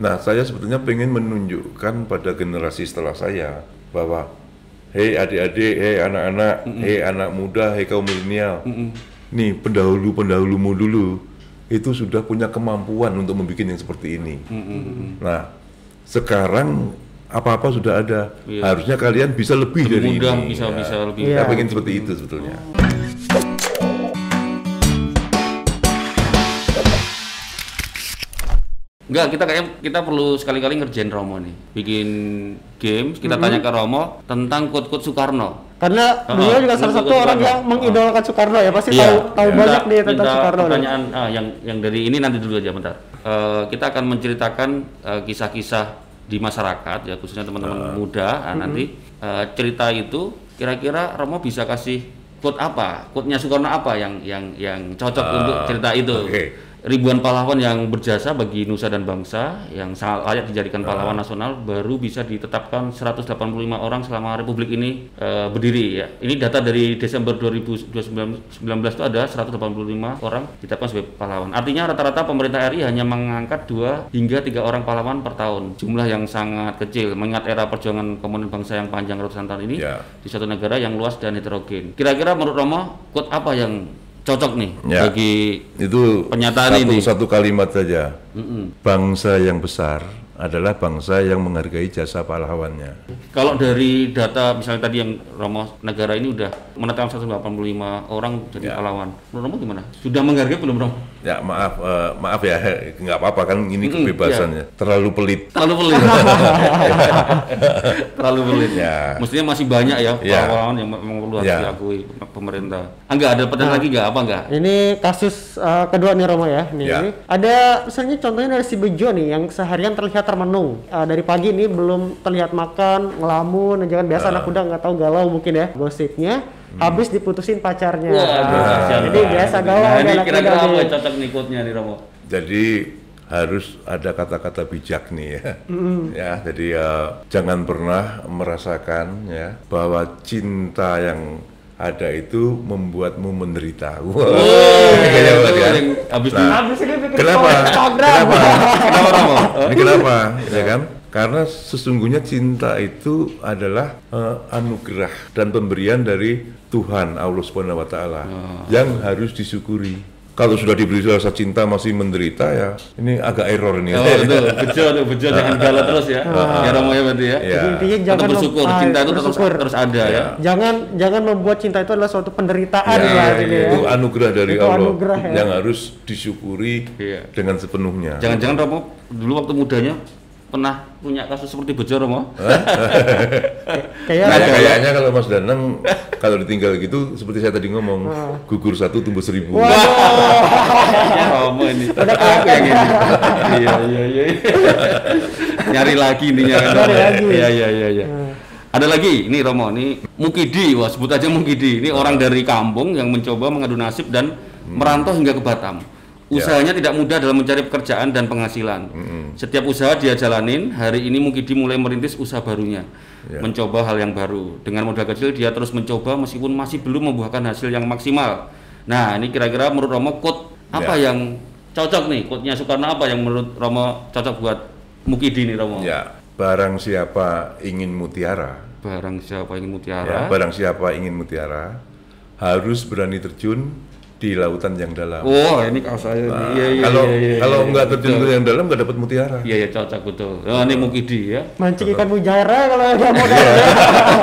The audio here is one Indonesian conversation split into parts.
Nah, saya sebetulnya pengen menunjukkan pada generasi setelah saya bahwa hei adik-adik, hei anak-anak, hei anak muda, hei kaum milenial. Nih, pendahulu-pendahulumu dulu itu sudah punya kemampuan untuk membuat yang seperti ini. Nah, sekarang apa-apa sudah ada. Iya. Harusnya kalian bisa lebih dari mudah ini. bisa ya. bisa lebih Saya Iya. pengen seperti itu sebetulnya. Enggak, kita kayak kita perlu sekali-kali ngerjain Romo nih. Bikin games, kita tanya ke Romo tentang quote-quote Soekarno. Karena Oh, beliau juga salah satu orang Soekarno. yang mengidolakan Soekarno ya, pasti Iya, tahu tahu iya. banyak nih tentang minta Soekarno. nih. Pertanyaan ah, yang yang dari ini nanti dulu aja bentar. Eh, kita akan menceritakan eh, kisah-kisah di masyarakat ya khususnya teman-teman muda. Ah, Nanti eh, cerita itu kira-kira Romo bisa kasih quote apa? Quote-nya Soekarno apa yang yang yang cocok untuk cerita itu? oke. Ribuan pahlawan yang berjasa bagi nusa dan bangsa yang sangat layak dijadikan pahlawan nasional baru bisa ditetapkan 185 orang selama republik ini eh, berdiri ya. Ini data dari Desember 2019 itu ada 185 orang ditetapkan sebagai pahlawan. Artinya rata-rata pemerintah RI hanya mengangkat dua hingga tiga orang pahlawan per tahun. Jumlah yang sangat kecil mengingat era perjuangan komunis bangsa yang panjang ratusan tahun ini Ya. di suatu negara yang luas dan heterogen. Kira-kira menurut Romo, quote apa yang cocok nih Ya. bagi Itu Pernyataan satu, ini. satu kalimat saja. Bangsa yang besar adalah bangsa yang menghargai jasa pahlawannya. Kalau dari data misalnya tadi yang Romo negara ini udah menetapkan 185 orang jadi Ya. pahlawan. Menurut Romo gimana? Sudah menghargai belum Romo? Ya maaf, eh, maaf ya, nggak apa-apa kan ini kebebasannya. Terlalu pelit. Terlalu pelit. Terlalu pelit. Ya. Mestinya masih banyak ya Ya. pahlawan yang memang perlu harus Ya. diakui pemerintah. Ah, enggak ada pertanyaan lagi enggak? Apa enggak? Ini kasus uh, kedua nih Romo ya. Nih, Ya. ini ada misalnya contohnya dari si Bejo nih yang seharian terlihat termenung. Uh, dari pagi ini belum terlihat makan, ngelamun, jangan biasa Ah. anak muda nggak tahu galau mungkin ya gosipnya. Hmm. Habis diputusin pacarnya. Wah, Nah, jadi biasa galau Nah, ini kira-kira apa cocok nih quote-nya nih Romo? Jadi harus ada kata-kata bijak nih ya. Ya, jadi eh, jangan pernah merasakan ya bahwa cinta yang ada itu membuatmu menderita. Wah. Kayaknya banget ya. habis Nah, Habis ini Kenapa? program. Kenapa? Kenapa Romo? Ini kenapa? Ya kan? Karena sesungguhnya cinta itu adalah eh, anugerah dan pemberian dari Tuhan Allah Subhanahu wa taala yang harus disyukuri. Kalau sudah diberi rasa cinta masih menderita ya ini agak error ini. Oh, itu bejo bejo jangan galau terus ya. Ya Romo ya berarti ya. Ya. Jadi intinya Tetap jangan bersyukur, mem- ah, cinta itu tetap bersyukur. terus ada ya. Jangan jangan membuat cinta itu adalah suatu penderitaan Ya, ya, ini ya. itu anugerah dari Itu Allah anugerah ya. yang harus disyukuri Iya. dengan sepenuhnya. Jangan-jangan Romo dulu waktu mudanya pernah punya kasus seperti bejo Romo? Kayak Nah, kayaknya kalau Mas Danang kalau ditinggal gitu seperti saya tadi ngomong gugur satu tumbuh seribu. Ya Romo ini. Aku yang ini. Iya iya iya. Nyari lagi kan. Nyari lagi. Iya iya iya iya. Ada lagi, ini Romo, ini Mukidi, wah sebut aja Mukidi. Ini orang dari kampung yang mencoba mengadu nasib dan merantau hingga ke Batam. Usahanya tidak mudah dalam mencari pekerjaan dan penghasilan. Setiap usaha dia jalanin, hari ini Mukidi mulai merintis usaha barunya. Ya. Mencoba hal yang baru. Dengan modal kecil dia terus mencoba meskipun masih belum membuahkan hasil yang maksimal. Nah, ini kira-kira menurut Romo quote apa Ya. yang cocok nih? Quote-nya Soekarno apa yang menurut Romo cocok buat Mukidi nih Romo? Ya, barang siapa ingin mutiara, Barang siapa ingin ya, mutiara, barang siapa ingin mutiara harus berani terjun di lautan yang dalam. Oh, ini kalau saya Nah, iya, iya, kalau iya, iya, kalau iya, nggak betul. terjun ke yang dalam nggak dapat mutiara. Iya, iya cocok betul. Oh, ini Mukidi ya. mancing ikan mujairah kalau nggak modal.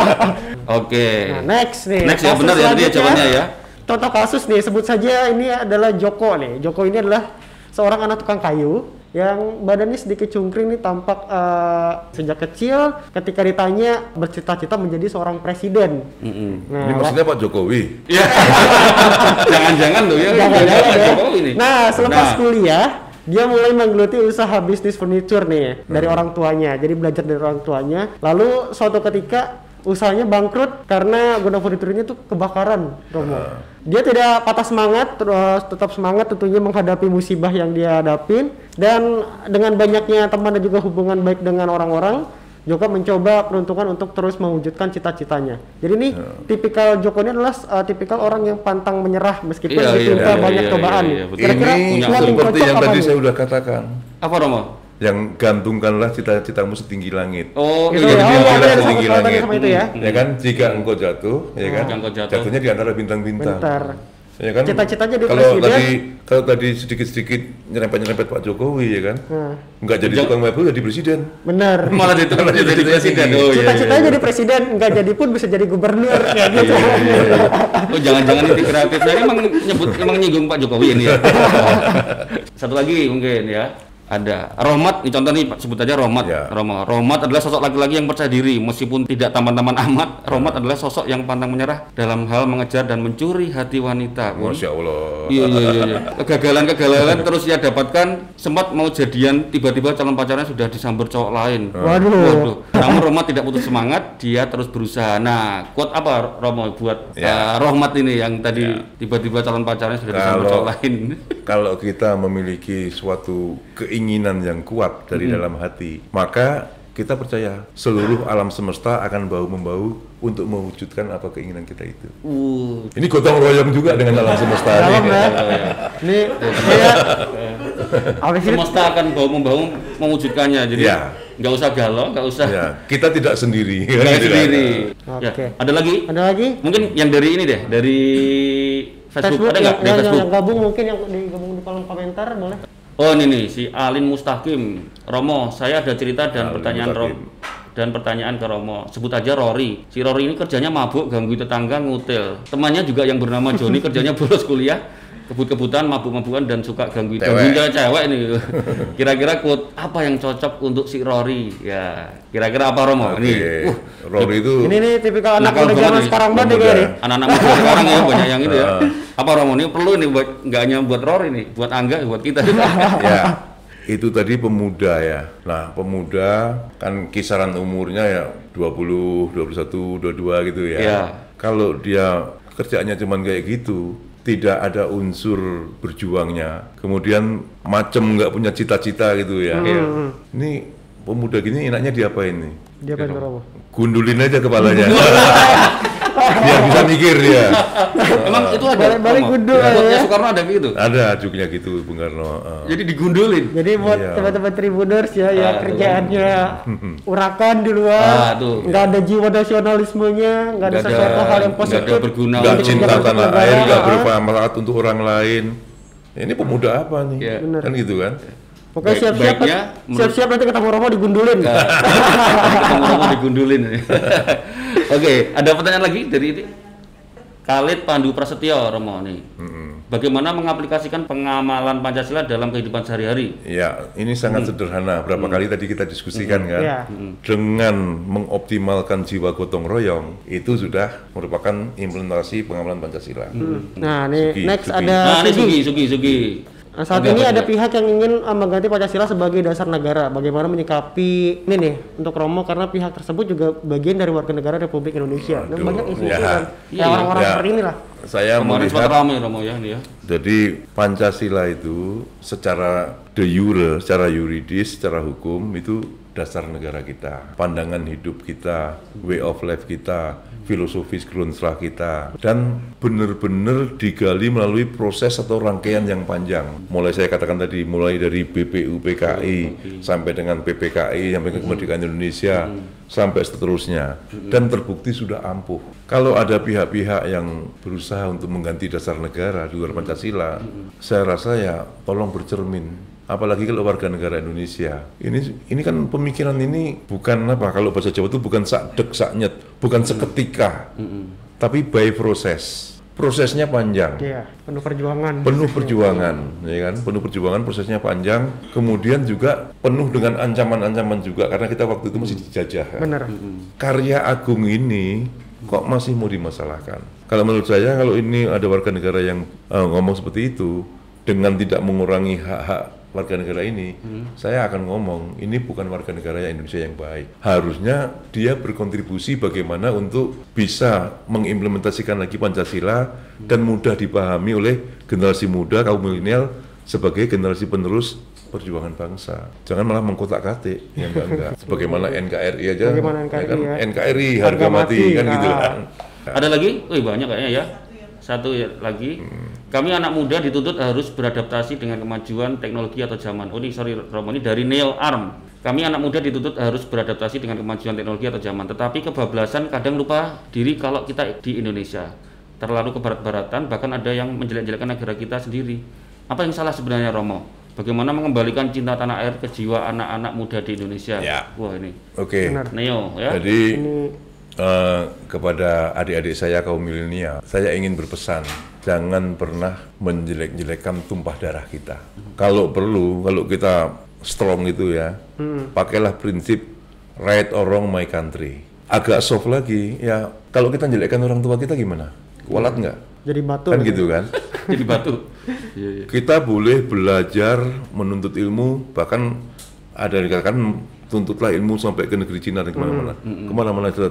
Oke. Nah, next nih. Next ya kasus benar ya ya selanjutnya. jawabannya ya. Contoh kasus nih, sebut saja ini adalah Joko nih. Joko ini adalah seorang anak tukang kayu yang badannya sedikit cungkring nih tampak eh, sejak kecil ketika ditanya bercita-cita menjadi seorang presiden. Mm-mm. Nah, Ini maksudnya Pak Jokowi. Iya. Jangan-jangan tuh ya. Jangan-jangan Pak ya. Jokowi nih. Nah, selepas Nah, kuliah, dia mulai menggeluti usaha bisnis furniture nih dari Hmm. orang tuanya. Jadi belajar dari orang tuanya. Lalu suatu ketika usahanya bangkrut karena gudang furniturnya tuh kebakaran, Romo. Dia tidak patah semangat, terus tetap semangat tentunya menghadapi musibah yang dia hadapin dan dengan banyaknya teman dan juga hubungan baik dengan orang-orang Joko mencoba peruntungan untuk terus mewujudkan cita-citanya. Jadi ini tipikal Joko ini adalah uh, tipikal orang yang pantang menyerah meskipun Iya, iya, ditimpa iya, banyak iya, cobaan. iya, iya, betul. Kira-kira ini seperti cocok yang apa tadi saya sudah katakan. apa Romo? Yang gantungkanlah cita-citamu setinggi langit. Oh, iya. ya, Jadi oh, iya, ada setinggi sama- langit. sama itu ya. Ya kan, jika engkau jatuh, ya kan, Jika engkau jatuh. jatuhnya di antara bintang-bintang. Bentar. Ya kan? Cita-cita jadi kalau presiden. tadi kalau tadi sedikit-sedikit nyerempet-nyerempet Pak Jokowi ya kan, Nah, nggak jadi Jok- tukang mebel jadi presiden. bener. Malah itu Malah jadi jadi presiden. Oh iya. Cita-citanya jadi presiden, nggak jadi pun bisa jadi gubernur kayak gitu. Oh jangan-jangan ini kreatif. Nah, ini emang nyebut emang nyinggung Pak Jokowi ini ya. Satu lagi mungkin ya. Ada Romat, ini contoh nih Pak, sebut aja Romat. Ya. Romat. Romat adalah sosok laki-laki yang percaya diri meskipun tidak tampan-tampan amat. Romat adalah sosok yang pantang menyerah dalam hal mengejar dan mencuri hati wanita. Wih, Masya Allah. Iya iya iya. iya. Kegagalan-kegagalan terus ia dapatkan sempat mau jadian tiba-tiba calon pacarnya sudah disamber cowok lain. Waduh. Namun Romat tidak putus semangat, dia terus berusaha. Nah, quote apa Romo buat Ya. uh, Rohmat ini yang tadi tiba-tiba calon pacarnya sudah disamber Kalau- cowok lain. Kalau kita memiliki suatu keinginan yang kuat dari dalam hati, maka kita percaya seluruh alam semesta akan bau membau untuk mewujudkan apa keinginan kita itu. Uh, Ini gotong royong juga dengan alam semesta. Dalam nih. ya. Ini kayak apa sih? semesta akan bau membau mewujudkannya. Jadi Ya. nggak usah galau, nggak usah Ya, kita tidak sendiri. nggak Gitu kan. sendiri. Ya, Oke. ada lagi? Ada lagi? Mungkin yang dari ini deh, dari Facebook, Facebook, ada yang, nggak? Dari yang, Facebook. yang gabung mungkin yang digabung di kolom komentar boleh. Oh ini nih si Alin Mustaqim. Romo, saya ada cerita dan Alin pertanyaan Rom Mustaqim. dan pertanyaan ke Romo. Sebut aja Rory. Si Rory ini kerjanya mabuk, ganggu tetangga, ngutil. Temannya juga yang bernama Joni kerjanya bolos kuliah, kebut-kebutan, mabuk-mabukan dan suka gangguin Cewek. gangguin cewek, cewek nih. Kira-kira quote apa yang cocok untuk si Rory? Ya, kira-kira apa Romo? Oke. Ini uh, Rory itu Ini nih tipikal anak muda zaman sekarang banget nih. anak-anak muda sekarang ya banyak yang itu ya. Apa Romo ini perlu nih buat nggak hanya buat Rory nih, buat Angga, buat kita juga. ya itu tadi pemuda ya. Nah, pemuda kan kisaran umurnya ya 20, 21, 22 gitu ya. Iya. Kalau dia kerjaannya cuman kayak gitu, tidak ada unsur berjuangnya. Kemudian macem nggak punya cita-cita gitu ya. Ini pemuda gini enaknya diapain nih? Dia pengen Romo. Gundulin aja kepalanya. Biar bisa mikir dia. Emang itu ada Balik-balik Romo? gundul Quote-nya ya. Soekarno ada gitu. Ada juga gitu Bung Karno. Eh. Jadi digundulin. Jadi buat Iya. teman-teman tribuners ya, ya Ah, kerjaannya urakan di luar, Ah, tuh. nggak ada jiwa nasionalismenya, nggak ada sesuatu hal yang positif. berguna nggak untuk cinta tanah air, nggak ah. bermanfaat untuk orang lain. Ini pemuda apa nih? Iya. Benar. Kan gitu kan? Pokoknya Baik- siap-siap, siap-siap nanti ketemu Romo digundulin. Ketemu Romo digundulin. Oke, ada pertanyaan lagi dari ini? Khalid Pandu Prasetyo Romo nih. Bagaimana mengaplikasikan pengamalan Pancasila dalam kehidupan sehari-hari? Ya, ini sangat sederhana. Berapa kali tadi kita diskusikan kan? Iya. Dengan mengoptimalkan jiwa gotong royong, itu sudah merupakan implementasi pengamalan Pancasila. Nah, nih Sugi, next Sugi. ada Nah, ini. Sugi, Sugi, Sugi. Nah, saat ini ada pihak yang ingin uh, mengganti Pancasila sebagai dasar negara. Bagaimana menyikapi ini nih untuk Romo karena pihak tersebut juga bagian dari warga negara Republik Indonesia. Dan Waduh, banyak isu ya. kan. Kayak orang-orang ya. seperti inilah. Saya Kemarin sempat melihat ramai Romo ya ini ya. Jadi Pancasila itu secara de jure, secara yuridis, secara hukum itu dasar negara kita, pandangan hidup kita, way of life kita, filosofis Grundslah kita, dan benar-benar digali melalui proses atau rangkaian yang panjang. Mulai saya katakan tadi, mulai dari BPU PKI sampai dengan PPKI sampai ke kemerdekaan Indonesia sampai seterusnya, dan terbukti sudah ampuh. Kalau ada pihak-pihak yang berusaha untuk mengganti dasar negara di luar Pancasila, saya rasa ya tolong bercermin apalagi kalau warga negara Indonesia. Ini ini kan pemikiran ini bukan apa kalau bahasa Jawa itu bukan sak dek sak nyet bukan seketika. Tapi by proses. Prosesnya panjang. Iya, penuh perjuangan. penuh perjuangan ya kan? Penuh perjuangan prosesnya panjang. Kemudian juga penuh dengan ancaman-ancaman juga karena kita waktu itu masih dijajah. Kan. Benar. karya agung ini kok masih mau dimasalahkan? Kalau menurut saya kalau ini ada warga negara yang eh, ngomong seperti itu dengan tidak mengurangi hak-hak warga negara ini, saya akan ngomong ini bukan warga negara Indonesia yang baik. Harusnya dia berkontribusi bagaimana untuk bisa mengimplementasikan lagi Pancasila dan mudah dipahami oleh generasi muda kaum milenial sebagai generasi penerus perjuangan bangsa. Jangan malah mengkotak-katik, ya enggak enggak. Sebagaimana NKRI aja, Bagaimana ya NKRI kan? ya. NKRI harga, Harga mati, mati, kan gitu ah. kan. Ada lagi? Wih banyak kayaknya ya. Satu ya lagi. Kami anak muda dituntut harus beradaptasi dengan kemajuan teknologi atau zaman. Oh ini sorry Romo ini dari Neil Arm. Kami anak muda dituntut harus beradaptasi dengan kemajuan teknologi atau zaman. Tetapi kebablasan kadang lupa diri kalau kita di Indonesia. Terlalu kebarat-baratan bahkan ada yang menjelek-jelekan negara kita sendiri. Apa yang salah sebenarnya Romo? Bagaimana mengembalikan cinta tanah air ke jiwa anak-anak muda di Indonesia? Ya. Wah ini Oke. Benar. Neo ya. Jadi eh, kepada adik-adik saya kaum milenial, saya ingin berpesan jangan pernah menjelek-jelekan tumpah darah kita. Kalau perlu, kalau kita strong itu ya, pakailah prinsip right or wrong my country. Agak soft lagi, ya kalau kita jelekkan orang tua kita gimana? Kualat nggak? Jadi batu. Kan gitu kan? Jadi batu. Iya, iya. kita boleh belajar menuntut ilmu bahkan ada yang dikatakan tuntutlah ilmu sampai ke negeri Cina dan ke mana-mana. ke mana-mana saja.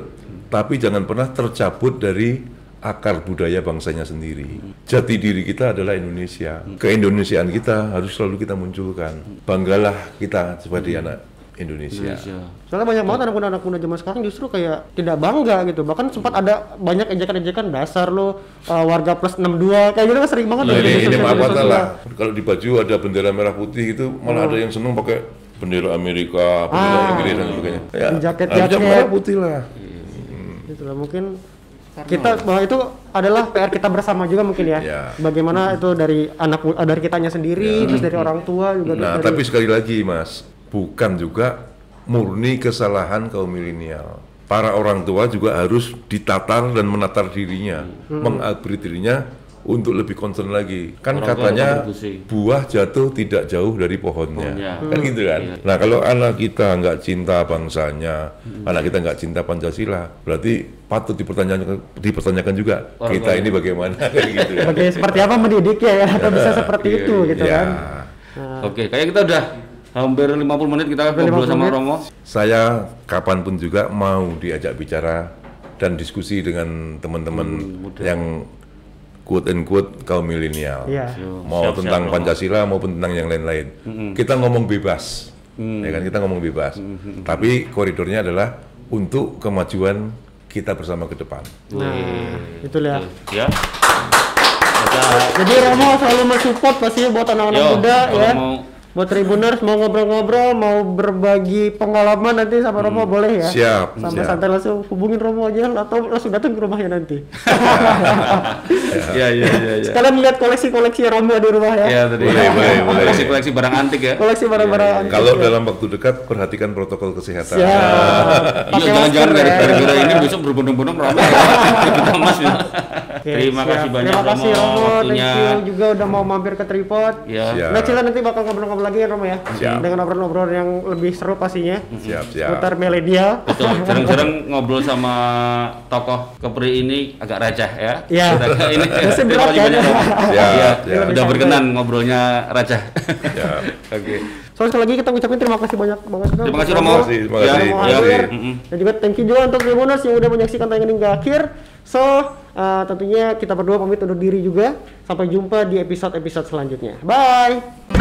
tapi jangan pernah tercabut dari akar budaya bangsanya sendiri. Jati diri kita adalah Indonesia. Keindonesiaan kita harus selalu kita munculkan. Banggalah kita sebagai anak Indonesia, Indonesia. Soalnya banyak banget anak muda-anak muda zaman sekarang justru kayak tidak bangga gitu. Bahkan sempat ada banyak ejekan-ejekan dasar lo uh, warga plus 62 kayak gitu kan sering banget Nah, ini ini media. lah. Kalau di baju ada bendera merah putih itu malah ada yang seneng pakai bendera Amerika, bendera Ah. Inggris dan sebagainya. Ya, Jaket-jaket. harusnya merah putih lah. Gitu lah mungkin kita bahwa itu adalah PR kita bersama juga mungkin ya. Ya. Bagaimana itu dari anak dari kitanya sendiri, terus dari orang tua juga Nah, dari tapi sekali lagi, Mas, bukan juga murni kesalahan kaum milenial. Para orang tua juga harus ditatar dan menatar dirinya, mengupgrade dirinya untuk lebih concern lagi. Kan Orang katanya buah jatuh tidak jauh dari pohonnya. Pohonnya. Kan gitu kan? Nah, kalau anak kita nggak cinta bangsanya, anak kita nggak cinta Pancasila, berarti patut dipertanyakan dipertanyakan juga Orang kita ini bagaimana kan gitu ya. sebagai seperti apa mendidik ya, ya atau bisa seperti Iya, itu gitu Ya. kan. Oke, kayak kita udah hampir 50 menit kita ngobrol 50 sama menit. Romo. saya kapan pun juga mau diajak bicara dan diskusi dengan teman-teman yang quote and quote kaum milenial. Iya. Mau Siap-siap, tentang Romo. Pancasila maupun tentang yang lain-lain. Kita ngomong bebas. Ya kan kita ngomong bebas. Tapi koridornya adalah untuk kemajuan kita bersama ke depan. Nah, itulah. Ya. Kita Jadi Romo selalu mensupport pasti buat anak-anak muda ya. mau- Buat Tribuners mau ngobrol-ngobrol, mau berbagi pengalaman nanti sama Romo boleh ya. Hmm. Siap, Sama siap. santai langsung hubungin Romo aja atau langsung datang ke rumahnya nanti. ya ya ya ya. Sekalian lihat koleksi-koleksi Romo di rumah ya. Ya tadi Boleh, boleh, boleh. koleksi-koleksi barang antik ya. Koleksi barang-barang antik Kalau ya. dalam waktu dekat perhatikan protokol kesehatan. Siap. Iya, jangan-jangan masker ya. gara-gara ini besok berbondong-bondong ramai ya. Kita Mas ya. Oke, Terima siap. kasih banyak Terima kasih Romo Romo, thank you juga udah mau mampir ke Tripod. Ya. Siap. Nah, Cila nanti bakal ngobrol-ngobrol lagi ya Romo ya. Siap. Dengan obrolan-obrolan yang lebih seru pastinya. Siap, siap. Seputar milenial. Betul, jarang-jarang ngobrol sama tokoh Kepri ini agak rajah ya. Iya. Kita- ini Masih terima berat kasih kan? banyak Romo. Siap, Iya, siap. udah berkenan ngobrolnya rajah. Siap. Oke. So sekali lagi kita ucapin terima kasih banyak banget. Terima kasih Romo. Romo. kasih, terima Ya, kasih, Romo terima kasih. Dan juga thank you juga untuk Tribuners yang udah menyaksikan tayangan hingga akhir. So, uh, tentunya kita berdua pamit undur diri juga. Sampai jumpa di episode-episode selanjutnya. Bye!